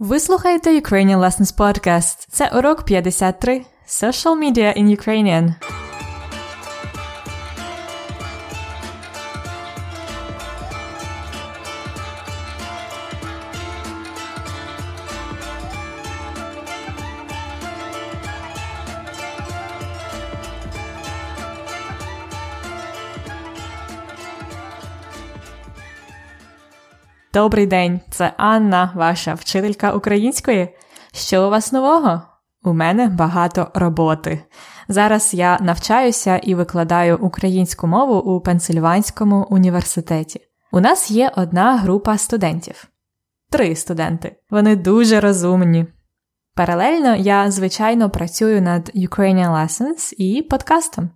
Ви слухаєте Ukrainian Lessons Podcast. Це урок 53 Social Media in Ukrainian. Добрий день, це Анна, ваша вчителька української. Що у вас нового? У мене багато роботи. Зараз я навчаюся і викладаю українську мову у Пенсильванському університеті. У нас є одна група студентів. Три студенти. Вони дуже розумні. Паралельно я, звичайно, працюю над Ukrainian Lessons і подкастом,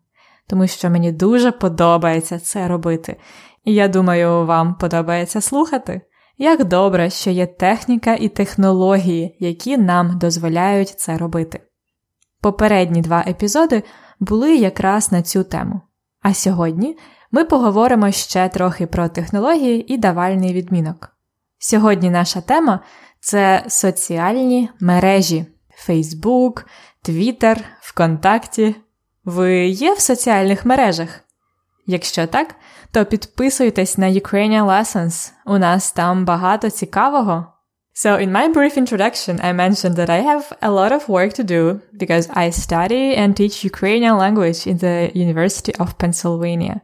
тому що мені дуже подобається це робити. Я думаю, вам подобається слухати. Як добре, що є техніка і технології, які нам дозволяють це робити. Попередні два епізоди були якраз на цю тему. А сьогодні ми поговоримо ще трохи про технології і давальний відмінок. Сьогодні наша тема це соціальні мережі Facebook, Twitter, ВКонтакті. Ви є в соціальних мережах? Якщо так, то підписуйтесь на Ukrainian Lessons. У нас там багато цікавого. So in my brief introduction, I mentioned that I have a lot of work to do because I study and teach Ukrainian language in the University of Pennsylvania.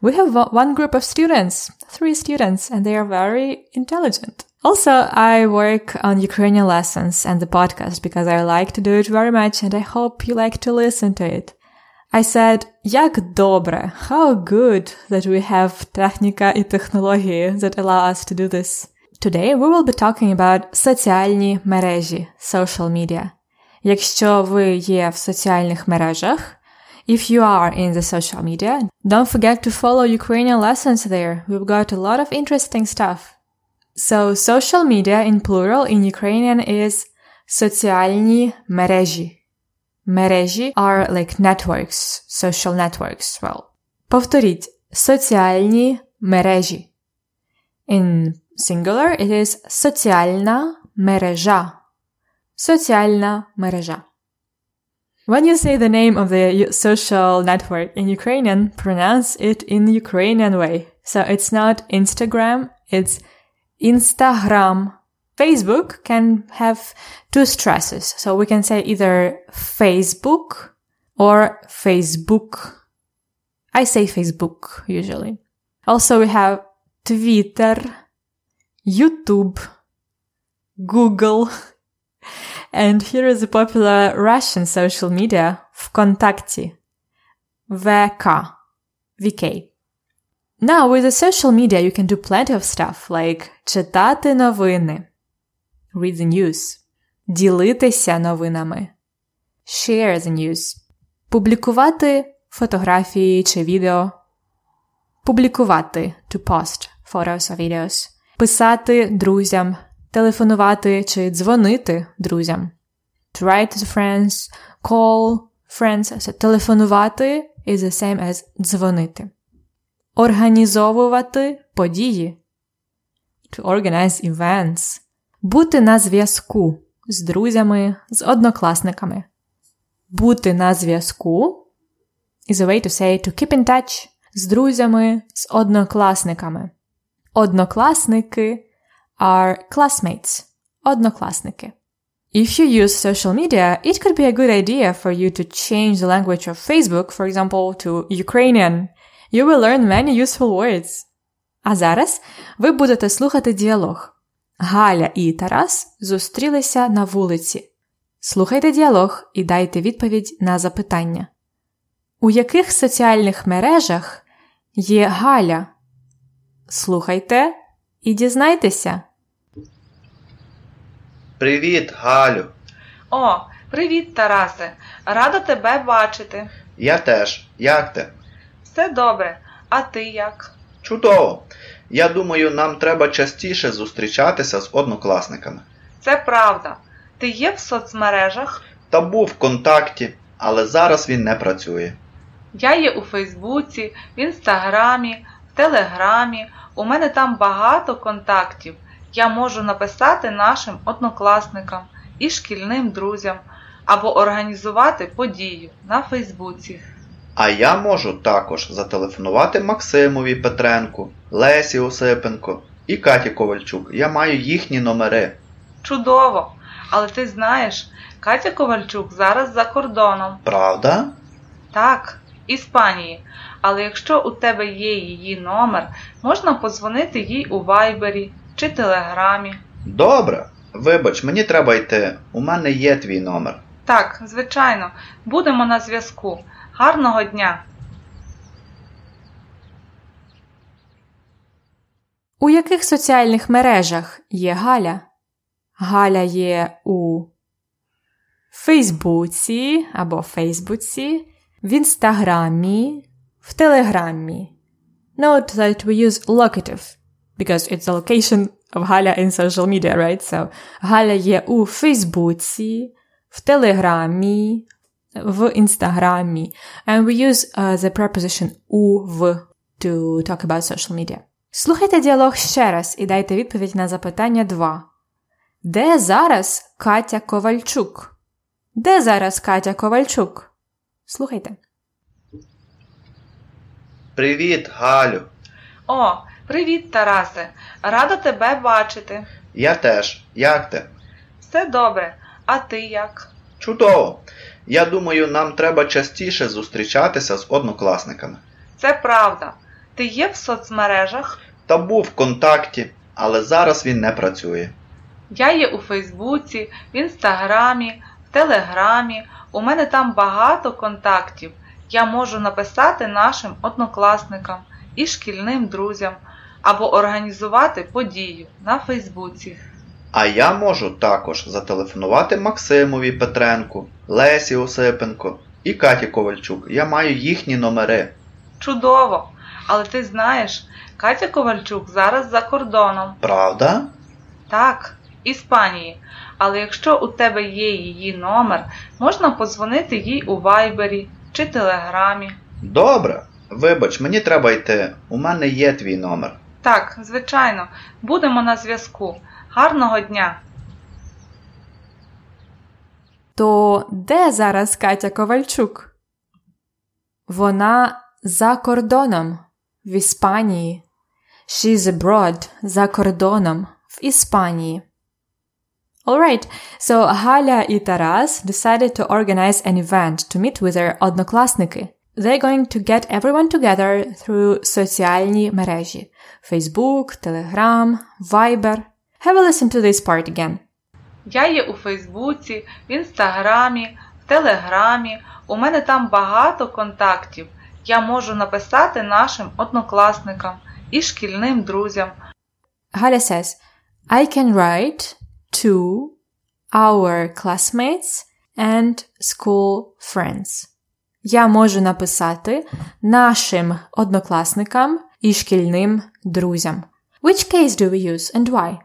We have one group of students, three students, and they are very intelligent. Also, I work on Ukrainian lessons and the podcast because I like to do it very much and I hope you like to listen to it. I said, як добре, how good that we have техніка і технології that allow us to do this. Today we will be talking about соціальні мережі, social media. Якщо ви є в соціальних мережах, if you are in the social media, don't forget to follow Ukrainian lessons there. We've got a lot of interesting stuff. So social media in plural in Ukrainian is соціальні мережі. Мережі are like networks, social networks. Well. Повторіть соціальні мережі. In singular it is соціальна мережа. Соціальна мережа. When you say the name of the social network in Ukrainian, pronounce it in Ukrainian way. So it's not Instagram, it's Instagram. Facebook can have two stresses. So we can say either Facebook or Facebook. I say Facebook usually. Also we have Twitter, YouTube, Google, and here is a popular Russian social media, Vkontakte, VK, VK. Now with the social media you can do plenty of stuff like читати новини, read the news, ділитися новинами, share the news, публікувати фотографії чи відео, публікувати. To post photos or videos, писати друзям, телефонувати чи дзвонити друзям, to write to friends, call friends, so телефонувати is the same as дзвонити, організовувати події, to organize events, бути на зв'язку з друзями, з однокласниками. Бути на зв'язку is a way to say to keep in touch з друзями, з однокласниками. Однокласники are classmates. Однокласники. If you use social media, it could be a good idea for you to change the language of Facebook, for example, to Ukrainian. You will learn many useful words. А зараз ви будете слухати діалог. Галя і Тарас зустрілися на вулиці. Слухайте діалог і дайте відповідь на запитання. У яких соціальних мережах є Галя? Слухайте і дізнайтеся. Привіт, Галю. О, привіт, Тарасе. Рада тебе бачити. Я теж. Як ти? Все добре. А ти як? Чудово. Я думаю, нам треба частіше зустрічатися з однокласниками. Це правда. Ти є в соцмережах? Та був в контакті, але зараз він не працює. Я є у Фейсбуці, в Інстаграмі, в Телеграмі. У мене там багато контактів. я можу написати нашим однокласникам і шкільним друзям або організувати подію на Фейсбуці. А я можу також зателефонувати Максимові Петренку, Лесі Осипенко і Каті Ковальчук. Я маю їхні номери. Чудово! Але ти знаєш, Катя Ковальчук зараз за кордоном. Правда? Так, Іспанії. Але якщо у тебе є її номер, можна подзвонити їй у Вайбері чи Телеграмі. Добре. Вибач, мені треба йти. У мене є твій номер. Так, звичайно, будемо на зв'язку. Гарного дня! У яких соціальних мережах є Галя? Галя є у Фейсбуці або Фейсбуці, в Інстаграмі, в Телеграмі. Note that we use locative because it's the location of Галя in social media, right? So Галя є у Фейсбуці, в Телеграмі, в Інстаграмі. And we use uh, the preposition у в to talk about social media. Слухайте діалог ще раз і дайте відповідь на запитання 2. Де зараз Катя Ковальчук? Де зараз Катя Ковальчук? Слухайте. Привіт, Галю. О, привіт, Тарасе! Рада тебе бачити. Я теж. Як ти? Все добре. А ти як? Чудово. Я думаю, нам треба частіше зустрічатися з однокласниками. Це правда. Ти є в соцмережах? Та був в контакті, але зараз він не працює. Я є у Фейсбуці, в Інстаграмі, в Телеграмі. У мене там багато контактів. Я можу написати нашим однокласникам і шкільним друзям або організувати подію на Фейсбуці. А я можу також зателефонувати Максимові Петренку, Лесі Осипенко і Каті Ковальчук. Я маю їхні номери. Чудово! Але ти знаєш, Катя Ковальчук зараз за кордоном. Правда? Так, Іспанії. Але якщо у тебе є її номер, можна подзвонити їй у Вайбері чи Телеграмі. Добре. Вибач, мені треба йти. У мене є твій номер. Так, звичайно, будемо на зв'язку. Гарного дня! То де зараз Катя Ковальчук? Вона за кордоном в Іспанії. She's abroad за кордоном в Іспанії. Alright, so Галя і Тарас decided to organize an event to meet with their однокласники. They're going to get everyone together through соціальні мережі Facebook, Telegram, Viber. Have a listen to this part again. Я є у Фейсбуці, в Інстаграмі, в Телеграмі. У мене там багато контактів. Я можу написати нашим однокласникам і шкільним друзям. Галя says, I can write to our classmates and school friends. Я можу написати нашим однокласникам і шкільним друзям. Which case do we use and why?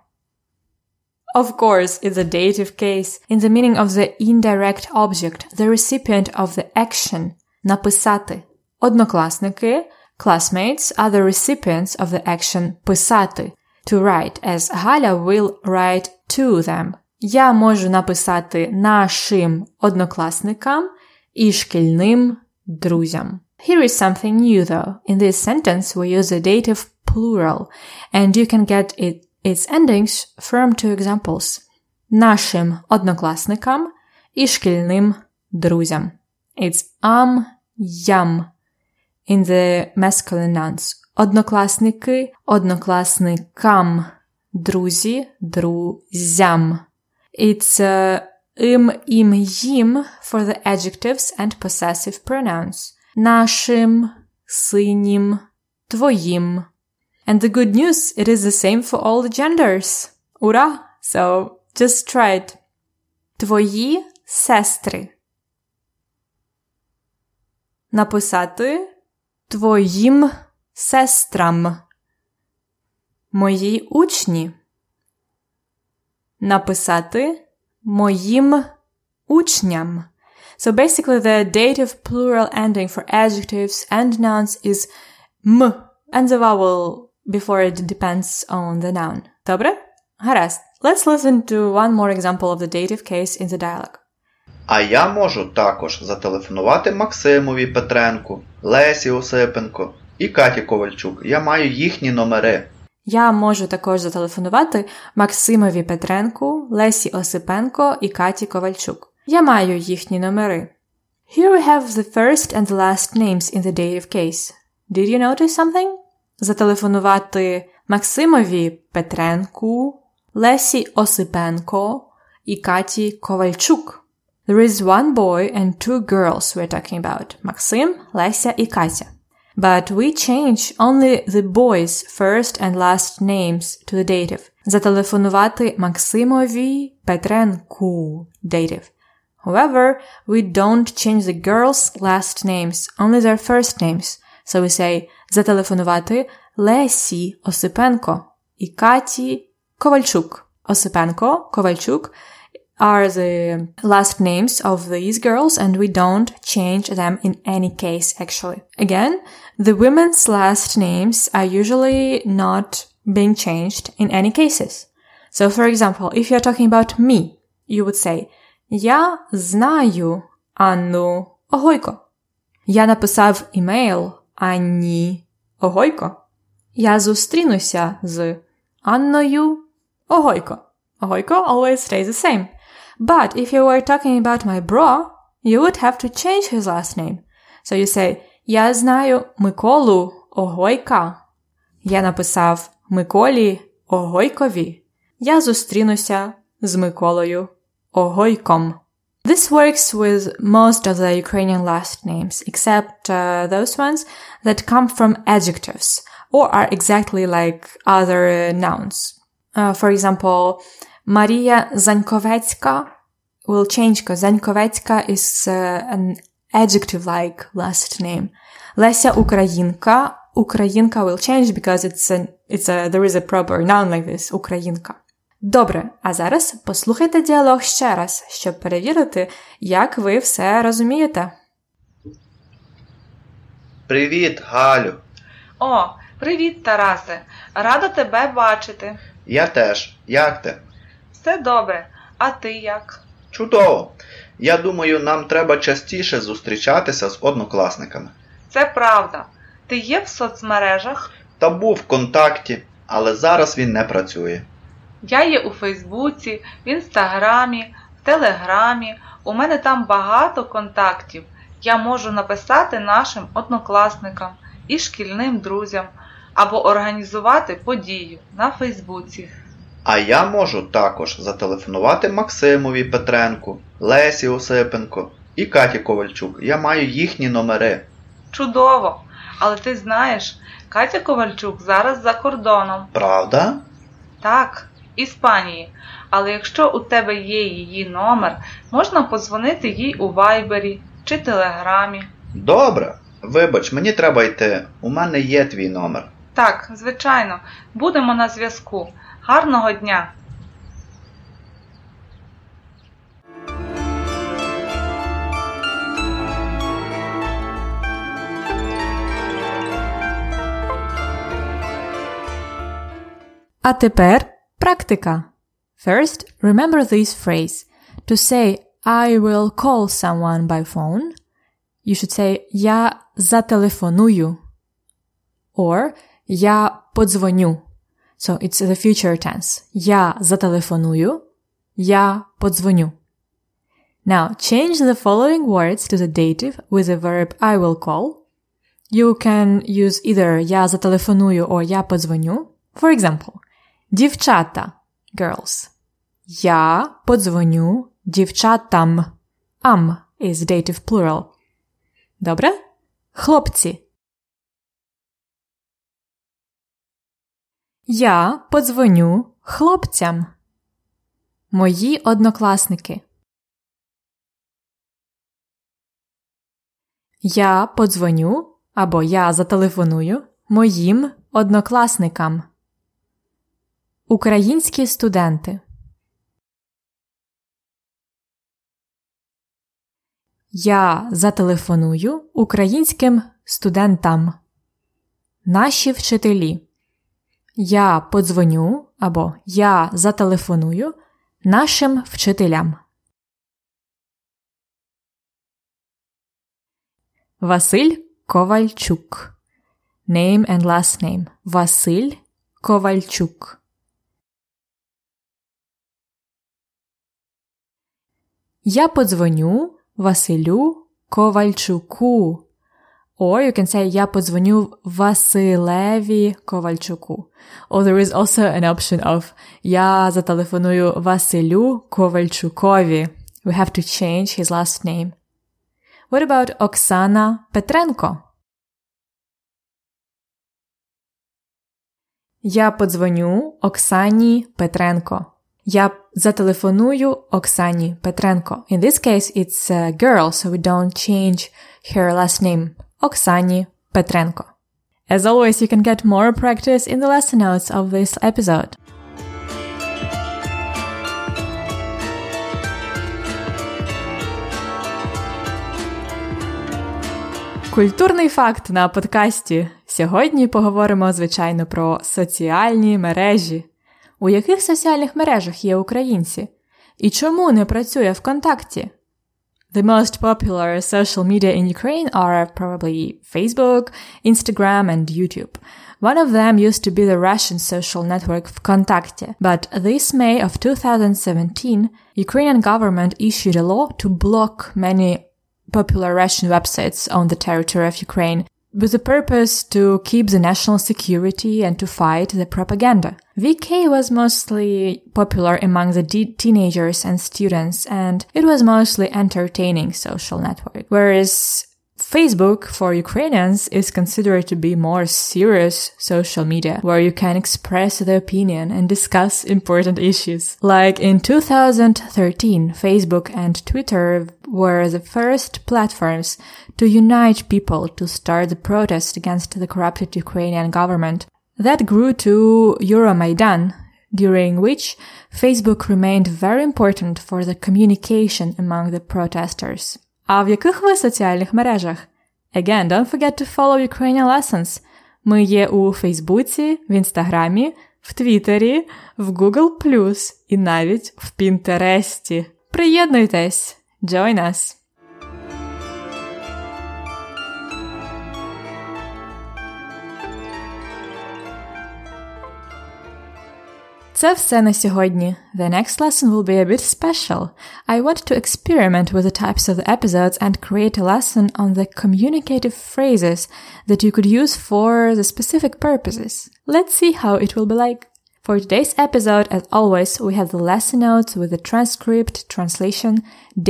Of course, it's a dative case in the meaning of the indirect object, the recipient of the action. Написати. Однокласники, classmates are the recipients of the action писати. To write, as Галя will write to them. Я можу написати нашим однокласникам і шкільним друзям. Here is something new though. In this sentence we use a dative plural and you can get it, its endings from two examples. Нашим однокласникам і шкільним друзям. It's am, yam in the masculine nouns. Однокласники, однокласникам, друзі, друзям. It's uh, им, им, їм for the adjectives and possessive pronouns. Нашим, синім, твоїм. And the good news, it is the same for all the genders. Ура! So just try it. Твої сестри. Написати твоїм сестрам. Мої учні. Написати моїм учням. So basically the dative plural ending for adjectives and nouns is m and the vowel before it depends on the noun. Добре? Гаразд. Let's listen to one more example of the dative case in the dialogue. А я можу також зателефонувати Максимові Петренку, Лесі Осипенко і Каті Ковальчук. Я маю їхні номери. Я можу також зателефонувати Максимові Петренку, Лесі Осипенко і Каті Ковальчук. Я маю їхні номери. Here we have the first and the last names in the dative case. Did you notice something? Зателефонувати Максимові Петренку, Лесі Осипенко і Каті Ковальчук. There is one boy and two girls we're talking about. Максим, Леся і Катя. But we change only the boys' first and last names to the dative. Зателефонувати Максимові Петренку dative. However, we don't change the girls' last names, only their first names. So we say зателефонувати Лесі Осипенко і Каті Ковальчук. Осипенко, Ковальчук are the last names of these girls and we don't change them in any case actually. Again, the women's last names are usually not being changed in any cases. So for example, if you're talking about me, you would say Я знаю Анну Огойко. Я написав імейл Анні Огойко. Я зустрінуся з Анною Огойко. Огойко always stays the same. But if you were talking about my bro, you would have to change his last name. So you say Я знаю Миколу Огойка. Я написав Миколі Огойкові. Я зустрінуся з Миколою Огойком. This works with most of the Ukrainian last names, except uh, those ones that come from adjectives or are exactly like other nouns. Uh, for example, Maria Zankovetska will change because Zankovetska is uh, an adjective-like last name. Lesia Ukrainka, Ukrainka will change because it's an, it's a, there is a proper noun like this, Ukrainka. Добре, а зараз послухайте діалог ще раз, щоб перевірити, як ви все розумієте. Привіт, Галю. О, привіт, Тарасе. Рада тебе бачити. Я теж. Як ти? Все добре. А ти як? Чудово. Я думаю, нам треба частіше зустрічатися з однокласниками. Це правда. Ти є в соцмережах? Та був в контакті, але зараз він не працює. Я є у Фейсбуці, в Інстаграмі, в Телеграмі. У мене там багато контактів. Я можу написати нашим однокласникам і шкільним друзям або організувати подію на Фейсбуці. А я можу також зателефонувати Максимові Петренку, Лесі Осипенко і Каті Ковальчук. Я маю їхні номери. Чудово! Але ти знаєш, Катя Ковальчук зараз за кордоном. Правда? Так, Іспанії. Але якщо у тебе є її номер, можна подзвонити їй у Вайбері чи Телеграмі. Добре. Вибач, мені треба йти. У мене є твій номер. Так, звичайно, будемо на зв'язку. Гарного дня! А тепер практика. First, remember this phrase. To say I will call someone by phone, you should say Я зателефоную or Я подзвоню. So it's the future tense. Я зателефоную, я подзвоню. Now, change the following words to the dative with the verb I will call. You can use either я зателефоную or я подзвоню. For example, дівчата, girls. Я подзвоню дівчатам. Am is dative plural. Добре? Хлопці. Я подзвоню хлопцям. Мої однокласники. Я подзвоню або я зателефоную моїм однокласникам. Українські студенти. Я зателефоную українським студентам. Наші вчителі. Я подзвоню або я зателефоную нашим вчителям. Василь Ковальчук. Name and last name. Василь Ковальчук. Я подзвоню Василю Ковальчуку. Or you can say я подзвоню Василеві Ковальчуку. Or there is also an option of я зателефоную Василю Ковальчукові. We have to change his last name. What about Оксана Петренко? Я подзвоню Оксані Петренко. Я зателефоную Оксані Петренко. In this case, it's a girl, so we don't change her last name. Оксані Петренко. As always, you can get more practice in the lesson notes of this episode. Культурний факт на подкасті. Сьогодні поговоримо, звичайно, про соціальні мережі. У яких соціальних мережах є українці? І чому не працює ВКонтакті? The most popular social media in Ukraine are probably Facebook, Instagram, and YouTube. One of them used to be the Russian social network Vkontakte, but this May of 2017, Ukrainian government issued a law to block many popular Russian websites on the territory of Ukraine with the purpose to keep the national security and to fight the propaganda. VK was mostly popular among the de- teenagers and students, and it was mostly entertaining social network, whereas Facebook for Ukrainians is considered to be more serious social media where you can express the opinion and discuss important issues. Like in 2013, Facebook and Twitter were the first platforms to unite people to start the protest against the corrupted Ukrainian government. That grew to Euromaidan, during which Facebook remained very important for the communication among the protesters. А в яких ви соціальних мережах? Again, don't forget to follow Ukrainian lessons. Ми є у Фейсбуці, в Інстаграмі, в Твіттері, в Google+, і навіть в Пінтересті. Приєднуйтесь! Join us! Це все на сьогодні. The next lesson will be a bit special. I want to experiment with the types of the episodes and create a lesson on the communicative phrases that you could use for the specific purposes. Let's see how it will be like. For today's episode, as always, we have the lesson notes with the transcript, translation,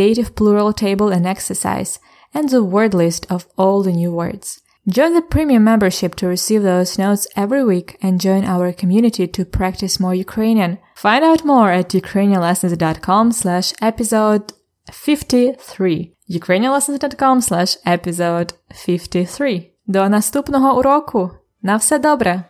dative plural table and exercise, and the word list of all the new words. Join the premium membership to receive those notes every week and join our community to practice more Ukrainian. Find out more at ukrainianlessons.com slash episode 53. ukrainianlessons.com slash episode 53. До наступного уроку! На все добре!